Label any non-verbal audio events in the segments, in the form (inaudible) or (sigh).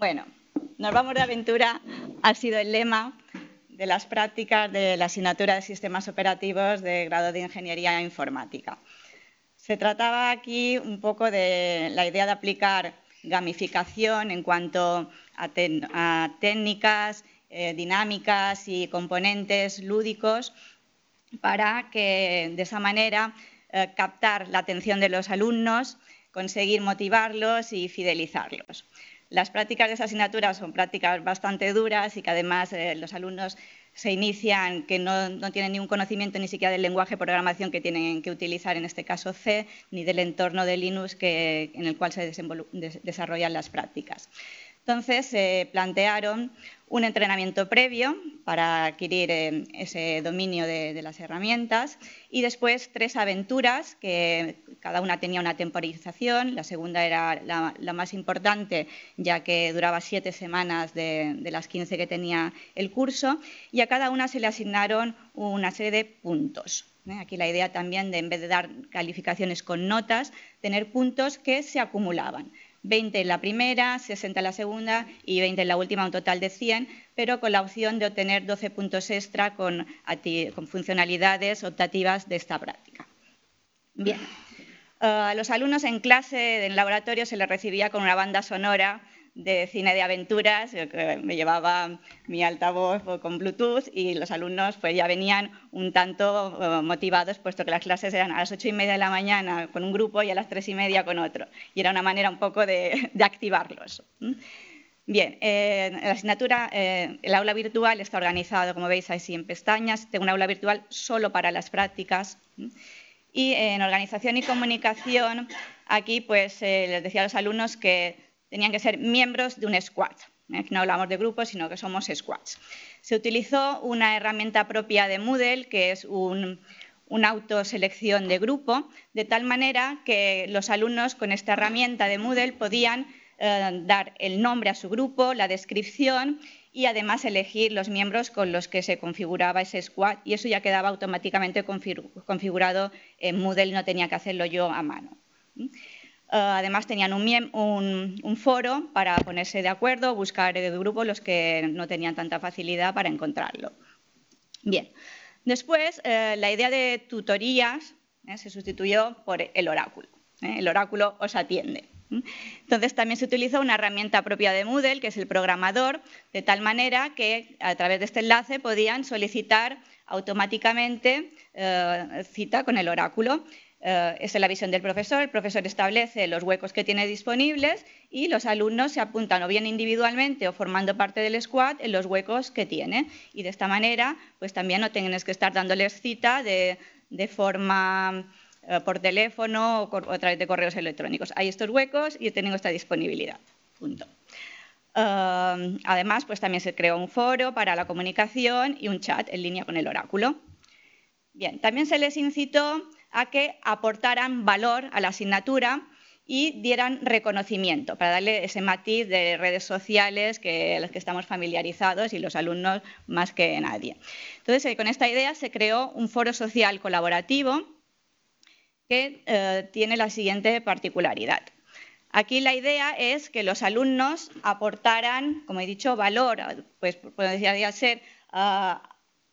Bueno, nos vamos de aventura ha sido el lema de las prácticas de la asignatura de sistemas operativos de grado de Ingeniería Informática. Se trataba aquí un poco de la idea de aplicar gamificación en cuanto a, técnicas, eh, dinámicas y componentes lúdicos para que de esa manera eh, captar la atención de los alumnos, conseguir motivarlos y fidelizarlos. Las prácticas de esa asignatura son prácticas bastante duras y que además eh, los alumnos se inician que no, tienen ningún conocimiento ni siquiera del lenguaje de programación que tienen que utilizar, en este caso C, ni del entorno de Linux en el cual se desarrollan las prácticas. Entonces se plantearon un entrenamiento previo para adquirir eh, ese dominio de, las herramientas y después tres aventuras que cada una tenía una temporización. La segunda era la, más importante ya que duraba siete semanas de, las 15 que tenía el curso y a cada una se le asignaron una serie de puntos. ¿eh? Aquí la idea también de, en vez de dar calificaciones con notas, tener puntos que se acumulaban. 20 en la primera, 60 en la segunda y 20 en la última, un total de 100, pero con la opción de obtener 12 puntos extra con, funcionalidades optativas de esta práctica. Bien, a los alumnos en clase, en laboratorio, se les recibía con una banda sonora de cine de aventuras, me llevaba mi altavoz con Bluetooth y los alumnos pues ya venían un tanto eh, motivados, puesto que las clases eran a las ocho y media de la mañana con un grupo y a las tres y media con otro. Y era una manera un poco de, (laughs) activarlos. Bien, eh, la asignatura, eh, el aula virtual está organizado, como veis, así en pestañas. Tengo un aula virtual solo para las prácticas. Y en organización y comunicación, aquí pues les decía a los alumnos que tenían que ser miembros de un squad. Aquí no hablamos de grupos, sino que somos squads. Se utilizó una herramienta propia de Moodle, que es un, una autoselección de grupo, de tal manera que los alumnos con esta herramienta de Moodle podían eh, dar el nombre a su grupo, la descripción y además elegir los miembros con los que se configuraba ese squad y eso ya quedaba automáticamente configurado en Moodle, no tenía que hacerlo yo a mano. Eh, además, tenían un, foro para ponerse de acuerdo, buscar de grupo los que no tenían tanta facilidad para encontrarlo. Bien, después eh, la idea de tutorías eh, se sustituyó por el oráculo. El oráculo os atiende. Entonces también se utiliza una herramienta propia de Moodle, que es el programador, de tal manera que a través de este enlace podían solicitar automáticamente cita con el oráculo. Eh, esa es la visión del profesor. El profesor establece los huecos que tiene disponibles y los alumnos se apuntan o bien individualmente o formando parte del squad en los huecos que tiene. Y de esta manera, pues también no tienes que estar dándoles cita de, forma eh, por teléfono o, a través de correos electrónicos. Hay estos huecos y tengo esta disponibilidad. Punto. Eh, además, pues también se creó un foro para la comunicación y un chat en línea con el oráculo. Bien, también se les incitó a que aportaran valor a la asignatura y dieran reconocimiento para darle ese matiz de redes sociales que los que estamos familiarizados y los alumnos más que nadie. Entonces, eh, con esta idea se creó un foro social colaborativo que eh, tiene la siguiente particularidad. Aquí la idea es que los alumnos aportaran, como he dicho, valor, pues podría ser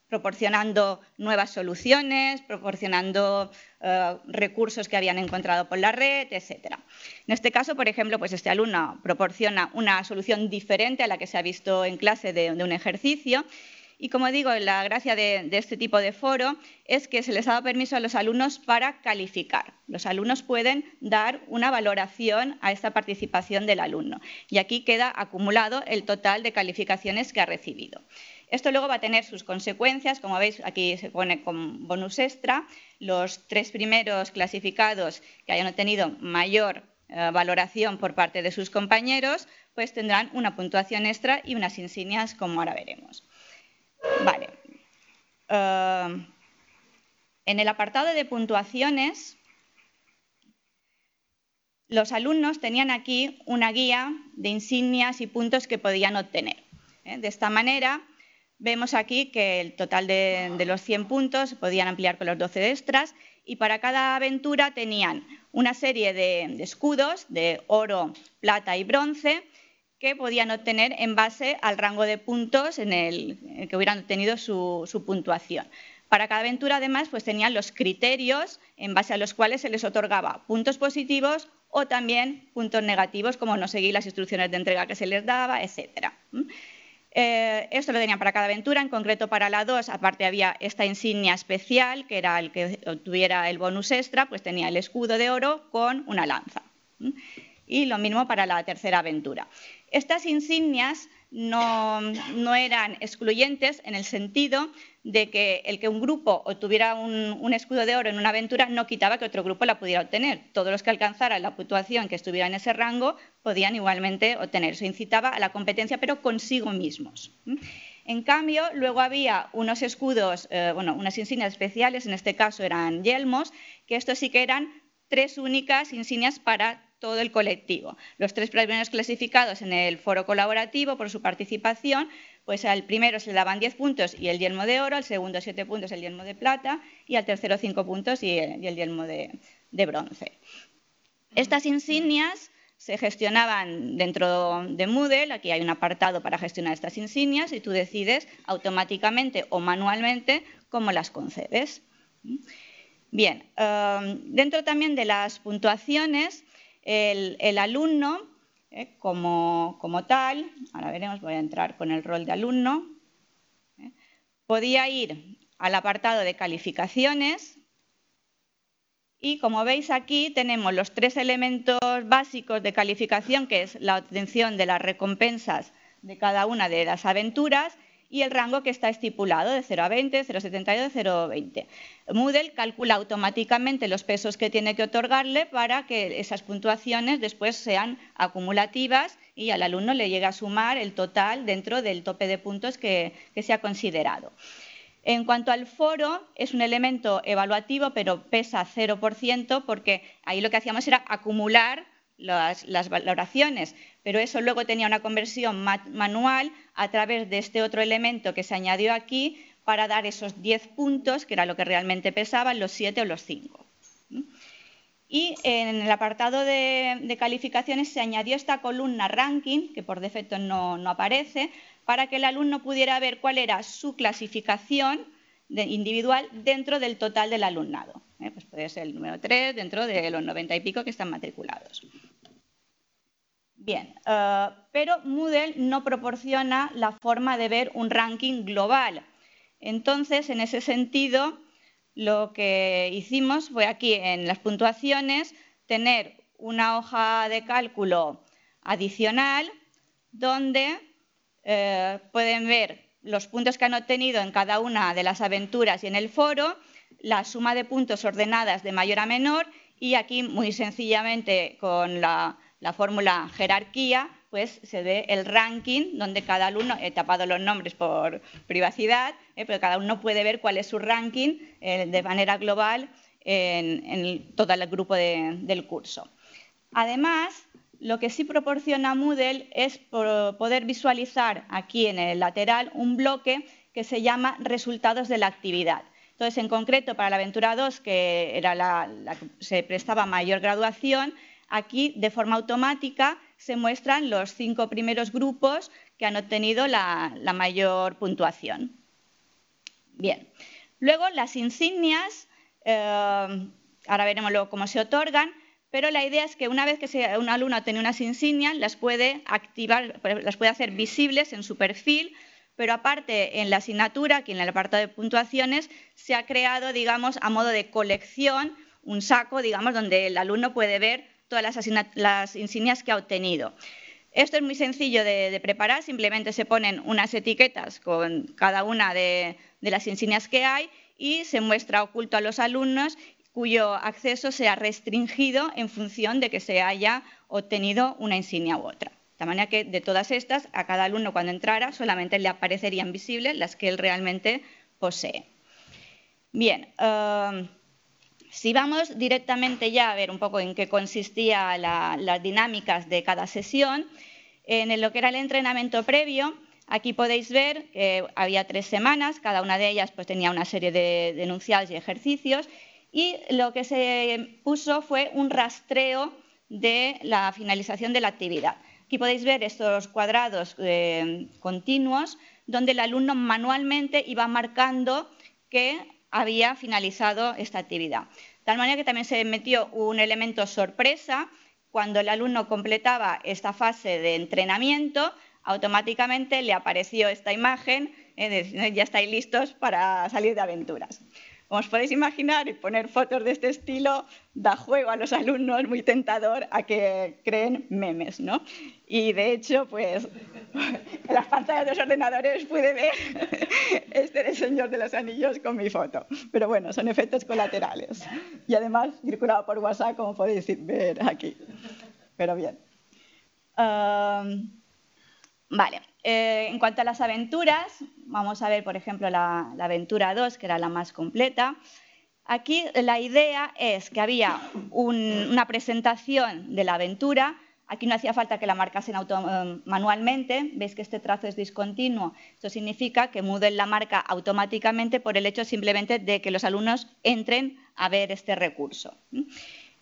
proporcionando nuevas soluciones, proporcionando eh, recursos que habían encontrado por la red, etc. En este caso, por ejemplo, pues este alumno proporciona una solución diferente a la que se ha visto en clase de, un ejercicio Y como digo, la gracia de, este tipo de foro es que se les ha dado permiso a los alumnos para calificar. Los alumnos pueden dar una valoración a esta participación del alumno. Y aquí queda acumulado el total de calificaciones que ha recibido. Esto luego va a tener sus consecuencias, como veis aquí se pone con bonus extra, los tres primeros clasificados que hayan obtenido mayor eh, valoración por parte de sus compañeros, pues tendrán una puntuación extra y unas insignias, como ahora veremos. Vale. Eh, en el apartado de puntuaciones, los alumnos tenían aquí una guía de insignias y puntos que podían obtener. ¿eh? De esta manera, Vemos aquí que el total de, los 100 puntos podían ampliar con los 12 extras y para cada aventura tenían una serie de, escudos de oro, plata y bronce que podían obtener en base al rango de puntos en el, que hubieran obtenido su, puntuación. Para cada aventura, además, pues tenían los criterios en base a los cuales se les otorgaba puntos positivos o también puntos negativos, como no seguir las instrucciones de entrega que se les daba, etcétera. Eh, esto lo tenían para cada aventura, en concreto para la 2, aparte había esta insignia especial, que era el que obtuviera el bonus extra, pues tenía el escudo de oro con una lanza. Y lo mismo para la tercera aventura. Estas insignias no, eran excluyentes en el sentido de que el que un grupo obtuviera un, escudo de oro en una aventura no quitaba que otro grupo la pudiera obtener. Todos los que alcanzaran la puntuación que estuviera en ese rango podían igualmente obtener. Eso incitaba a la competencia, pero consigo mismos. En cambio, luego había unos escudos, eh, bueno, unas insignias especiales, en este caso eran yelmos, que estos sí que eran tres únicas insignias para todo el colectivo. Los tres primeros clasificados en el foro colaborativo por su participación, pues al primero se le daban 10 puntos y el yelmo de oro, al segundo 7 puntos el yelmo de plata y al tercero 5 puntos y el, yelmo de, bronce. Estas insignias se gestionaban dentro de Moodle, aquí hay un apartado para gestionar estas insignias y tú decides automáticamente o manualmente cómo las concedes. Bien, eh, dentro también de las puntuaciones el, alumno, eh, como, tal, ahora veremos, voy a entrar con el rol de alumno, eh, podía ir al apartado de calificaciones y como veis aquí tenemos los tres elementos básicos de calificación, que es la obtención de las recompensas de cada una de las aventuras y el rango que está estipulado de 0 a 20, 0,72, 0,20. Moodle calcula automáticamente los pesos que tiene que otorgarle para que esas puntuaciones después sean acumulativas y al alumno le llegue a sumar el total dentro del tope de puntos que, se ha considerado. En cuanto al foro, es un elemento evaluativo, pero pesa 0% porque ahí lo que hacíamos era acumular las, valoraciones, pero eso luego tenía una conversión manual a través de este otro elemento que se añadió aquí para dar esos 10 puntos, que era lo que realmente pesaban, los 7 o los 5. Y en el apartado de, calificaciones se añadió esta columna ranking, que por defecto no, aparece, para que el alumno pudiera ver cuál era su clasificación individual dentro del total del alumnado. ¿eh? Pues puede ser el número 3 dentro de los 90 y pico que están matriculados. Bien, eh, pero Moodle no proporciona la forma de ver un ranking global. Entonces, en ese sentido, lo que hicimos fue aquí en las puntuaciones tener una hoja de cálculo adicional donde eh, pueden ver los puntos que han obtenido en cada una de las aventuras y en el foro, la suma de puntos ordenadas de mayor a menor y aquí muy sencillamente con la, fórmula jerarquía pues se ve el ranking donde cada alumno, he tapado los nombres por privacidad, eh, pero cada uno puede ver cuál es su ranking eh, de manera global en, todo el grupo del curso. Además, lo que sí proporciona Moodle es poder visualizar aquí en el lateral un bloque que se llama resultados de la actividad. Entonces, en concreto, para la aventura 2, que era la, que se prestaba mayor graduación, aquí de forma automática se muestran los cinco primeros grupos que han obtenido la, mayor puntuación. Bien, luego las insignias, eh, ahora veremos luego cómo se otorgan, pero la idea es que una vez que un alumno tiene unas insignias, las puede activar, las puede hacer visibles en su perfil pero aparte en la asignatura, aquí en el apartado de puntuaciones, se ha creado, digamos, a modo de colección, un saco, digamos, donde el alumno puede ver todas las, insignias que ha obtenido. Esto es muy sencillo de, preparar, simplemente se ponen unas etiquetas con cada una de, las insignias que hay y se muestra oculto a los alumnos cuyo acceso sea restringido en función de que se haya obtenido una insignia u otra. De manera que de todas estas, a cada alumno cuando entrara solamente le aparecerían visibles las que él realmente posee. Bien, eh, si vamos directamente ya a ver un poco en qué consistían las dinámicas de cada sesión, en lo que era el entrenamiento previo, aquí podéis ver que había tres semanas, cada una de ellas pues, tenía una serie de enunciados y ejercicios, y lo que se puso fue un rastreo de la finalización de la actividad. Aquí podéis ver estos cuadrados eh, continuos donde el alumno manualmente iba marcando que había finalizado esta actividad. De tal manera que también se metió un elemento sorpresa. Cuando el alumno completaba esta fase de entrenamiento, automáticamente le apareció esta imagen, eh, ya estáis listos para salir de aventuras. Como os podéis imaginar, poner fotos de este estilo da juego a los alumnos, muy tentador a que creen memes, ¿no? Y de hecho, pues en las pantallas de los ordenadores pude ver (laughs) este de Señor de los Anillos con mi foto. Pero bueno, son efectos colaterales. Y además circulado por WhatsApp, como podéis ver aquí. Pero bien. Vale. Eh, en cuanto a las aventuras, vamos a ver, por ejemplo, la, aventura 2, que era la más completa. Aquí la idea es que había una presentación de la aventura. Aquí no hacía falta que la marcasen eh, manualmente. Veis que este trazo es discontinuo. Esto significa que muden la marca automáticamente por el hecho simplemente de que los alumnos entren a ver este recurso.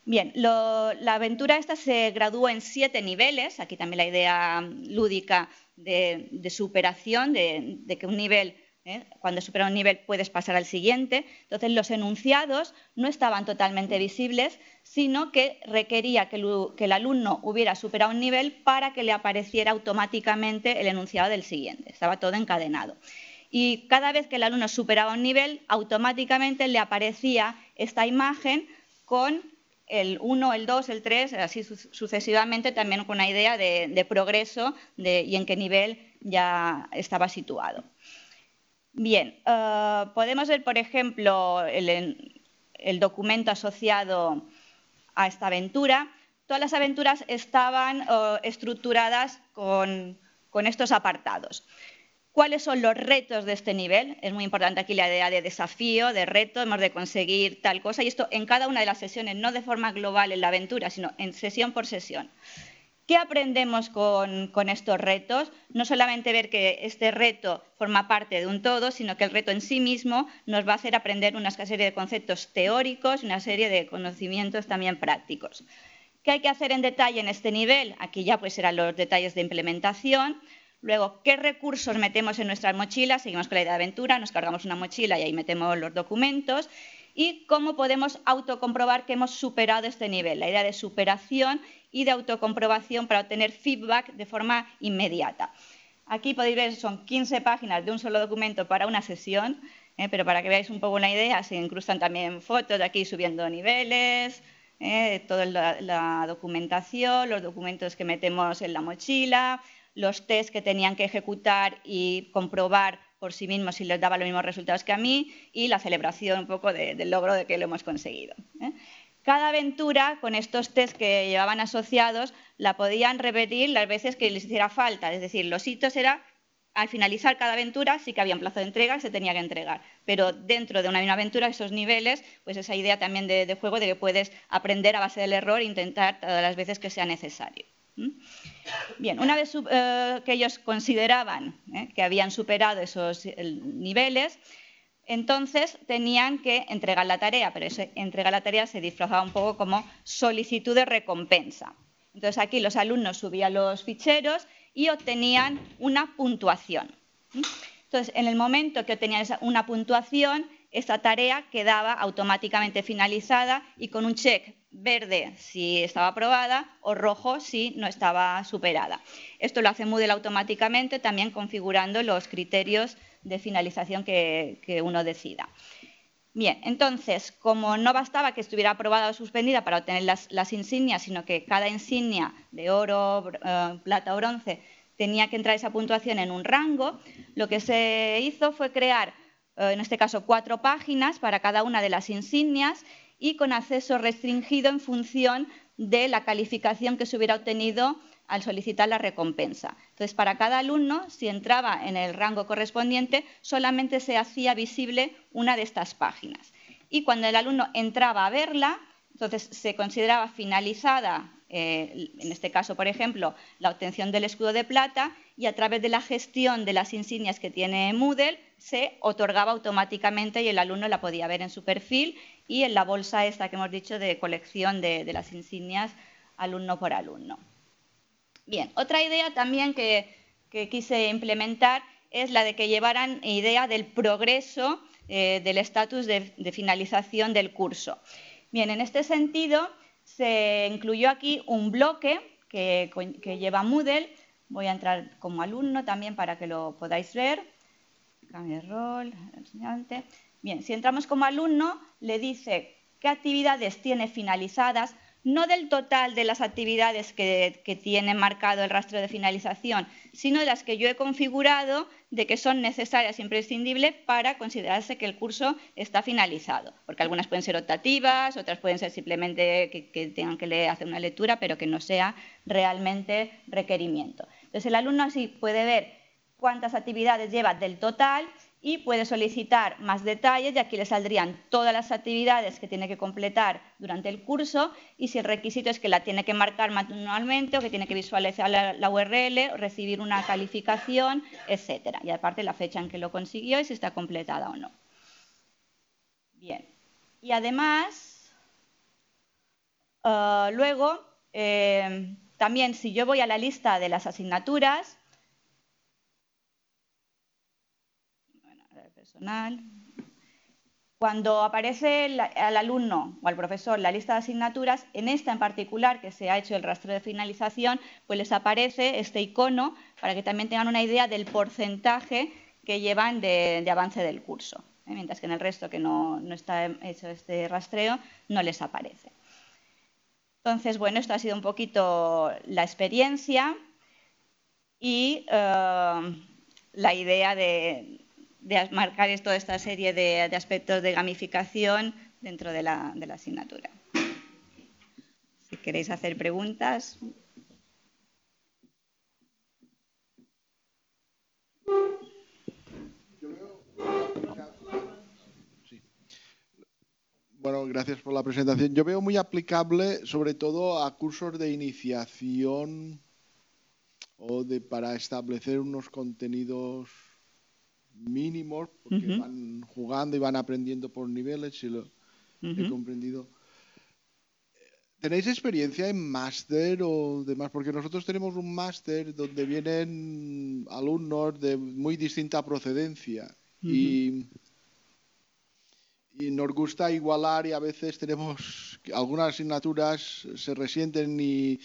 Bien, la aventura esta se graduó en siete niveles. Aquí también la idea lúdica de, superación, de, que un nivel, ¿eh? cuando supera un nivel puedes pasar al siguiente. Entonces los enunciados no estaban totalmente visibles, sino que requería que el, alumno hubiera superado un nivel para que le apareciera automáticamente el enunciado del siguiente. Estaba todo encadenado. Y cada vez que el alumno superaba un nivel, automáticamente le aparecía esta imagen con el 1, el 2, el 3, así sucesivamente, también con una idea de, progreso y en qué nivel ya estaba situado. Bien, eh, podemos ver, por ejemplo, el, documento asociado a esta aventura. Todas las aventuras estaban eh, estructuradas con estos apartados cuáles son los retos de este nivel. Es muy importante aquí la idea de desafío, de reto, hemos de conseguir tal cosa. Y esto en cada una de las sesiones, no de forma global en la aventura, sino en sesión por sesión. ¿Qué aprendemos con, estos retos? No solamente ver que este reto forma parte de un todo, sino que el reto en sí mismo nos va a hacer aprender una serie de conceptos teóricos y una serie de conocimientos también prácticos. ¿Qué hay que hacer en detalle en este nivel? Aquí ya pues serán los detalles de implementación, Luego, ¿qué recursos metemos en nuestras mochilas? Seguimos con la idea de aventura, nos cargamos una mochila y ahí metemos los documentos. Y cómo podemos autocomprobar que hemos superado este nivel, la idea de superación y de autocomprobación para obtener feedback de forma inmediata. Aquí podéis ver, son 15 páginas de un solo documento para una sesión, ¿eh? pero para que veáis un poco la idea, se incrustan también fotos aquí subiendo niveles, ¿eh? toda la documentación, los documentos que metemos en la mochila, los test que tenían que ejecutar y comprobar por sí mismos si les daba los mismos resultados que a mí y la celebración un poco del logro de que lo hemos conseguido. ¿eh? Cada aventura, con estos test que llevaban asociados, la podían repetir las veces que les hiciera falta. Es decir, los hitos era al finalizar cada aventura sí que había un plazo de entrega se tenía que entregar. Pero dentro de una misma aventura, esos niveles, pues esa idea también de juego de que puedes aprender a base del error e intentar todas las veces que sea necesario. Bien, una vez eh, que ellos consideraban eh, que habían superado esos niveles, entonces tenían que entregar la tarea, pero ese entregar la tarea se disfrazaba un poco como solicitud de recompensa. Entonces aquí los alumnos subían los ficheros y obtenían una puntuación. Entonces, en el momento que obtenían una puntuación, esta tarea quedaba automáticamente finalizada y con un check verde si estaba aprobada o rojo si no estaba superada. Esto lo hace Moodle automáticamente, también configurando los criterios de finalización que, uno decida. Bien, entonces, como no bastaba que estuviera aprobada o suspendida para obtener las, insignias, sino que cada insignia de oro, eh, plata o bronce tenía que entrar esa puntuación en un rango, lo que se hizo fue crear, eh, en este caso, cuatro páginas para cada una de las insignias y con acceso restringido en función de la calificación que se hubiera obtenido al solicitar la recompensa. Entonces, para cada alumno, si entraba en el rango correspondiente, solamente se hacía visible una de estas páginas. Y cuando el alumno entraba a verla, entonces se consideraba finalizada, eh, en este caso, por ejemplo, la obtención del escudo de plata y a través de la gestión de las insignias que tiene Moodle se otorgaba automáticamente y el alumno la podía ver en su perfil y en la bolsa esta que hemos dicho de colección de, las insignias alumno por alumno. Bien, otra idea también que, quise implementar es la de que llevaran idea del progreso eh, del estatus de, finalización del curso. Bien, en este sentido se incluyó aquí un bloque que, lleva Moodle. Voy a entrar como alumno también para que lo podáis ver. Cambio de rol, enseñante. Bien, si entramos como alumno, le dice qué actividades tiene finalizadas, no del total de las actividades que, tiene marcado el rastro de finalización, sino de las que yo he configurado de que son necesarias e imprescindibles para considerarse que el curso está finalizado. Porque algunas pueden ser optativas, otras pueden ser simplemente que, tengan que hacer una lectura, pero que no sea realmente requerimiento. Entonces el alumno así puede ver cuántas actividades lleva del total y puede solicitar más detalles y aquí le saldrían todas las actividades que tiene que completar durante el curso y si el requisito es que la tiene que marcar manualmente o que tiene que visualizar la, URL, recibir una calificación, etcétera. Y aparte la fecha en que lo consiguió y si está completada o no. Bien. Y además, eh, luego, eh, también si yo voy a la lista de las asignaturas, Cuando aparece al alumno o al profesor la lista de asignaturas, en esta en particular, que se ha hecho el rastro de finalización, pues les aparece este icono para que también tengan una idea del porcentaje que llevan de, avance del curso. ¿eh? Mientras que en el resto que no, está hecho este rastreo, no les aparece. Entonces, bueno, esto ha sido un poquito la experiencia y eh, la idea de, de marcar toda esta serie de, aspectos de gamificación dentro de la, asignatura. Si queréis hacer preguntas. Bueno, gracias por la presentación. Yo veo muy aplicable sobre todo a cursos de iniciación o de para establecer unos contenidos mínimos, porque van jugando y van aprendiendo por niveles, si lo he comprendido. ¿Tenéis experiencia en máster o demás? Porque nosotros tenemos un máster donde vienen alumnos de muy distinta procedencia y, y nos gusta igualar y a veces tenemos algunas asignaturas se resienten y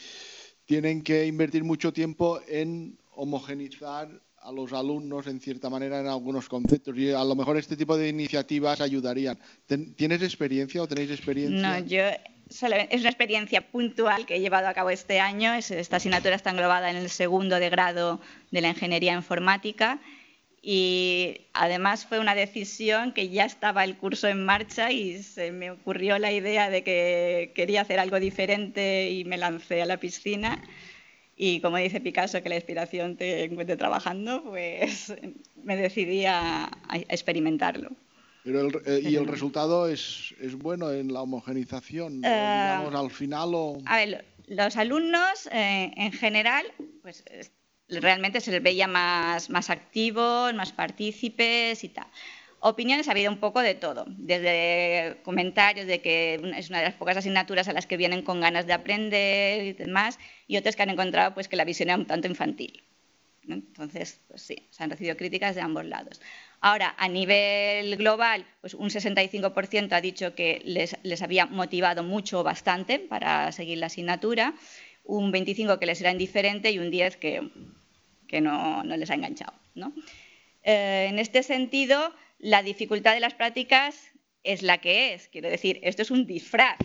tienen que invertir mucho tiempo en homogenizar a los alumnos en cierta manera en algunos conceptos y a lo mejor este tipo de iniciativas ayudarían. ¿Tienes experiencia o tenéis experiencia? No, yo es una experiencia puntual que he llevado a cabo este año. Esta asignatura está englobada en el segundo de grado de la ingeniería informática y además fue una decisión que ya estaba el curso en marcha y se me ocurrió la idea de que quería hacer algo diferente y me lancé a la piscina. Y como dice Picasso, que la inspiración te encuentre trabajando, pues (laughs) me decidí a, experimentarlo. Pero eh, ¿Y el resultado es, es, bueno en la homogenización? Eh, digamos, al final o... A ver, los alumnos eh, en general, pues realmente se les veía más, más activos, más partícipes y tal. Opiniones ha habido un poco de todo, desde comentarios de que es una de las pocas asignaturas a las que vienen con ganas de aprender y demás, y otros que han encontrado pues, que la visión era un tanto infantil. Entonces, pues sí, se han recibido críticas de ambos lados. Ahora, a nivel global, pues un 65% ha dicho que les, había motivado mucho o bastante para seguir la asignatura, un 25% que les era indiferente y un 10% que, que no, les ha enganchado. Eh, en este sentido, la dificultad de las prácticas es la que es. Quiero decir, esto es un disfraz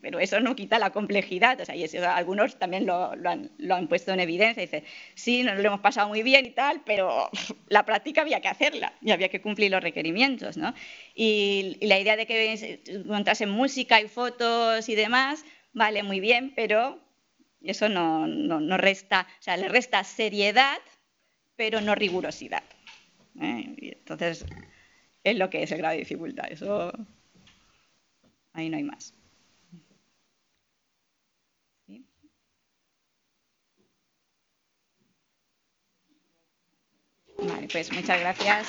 pero eso no quita la complejidad. O sea, y algunos también lo, han, puesto en evidencia. Dice, sí, nos lo hemos pasado muy bien y tal, pero la práctica había que hacerla y había que cumplir los requerimientos. ¿no? Y, la idea de que encontrasen música y fotos y demás, vale, muy bien, pero eso no, no, resta, o sea, le resta seriedad, pero no rigurosidad. ¿Eh? entonces, es lo que es el grado de dificultad. Eso, ahí no hay más. Vale, pues muchas gracias.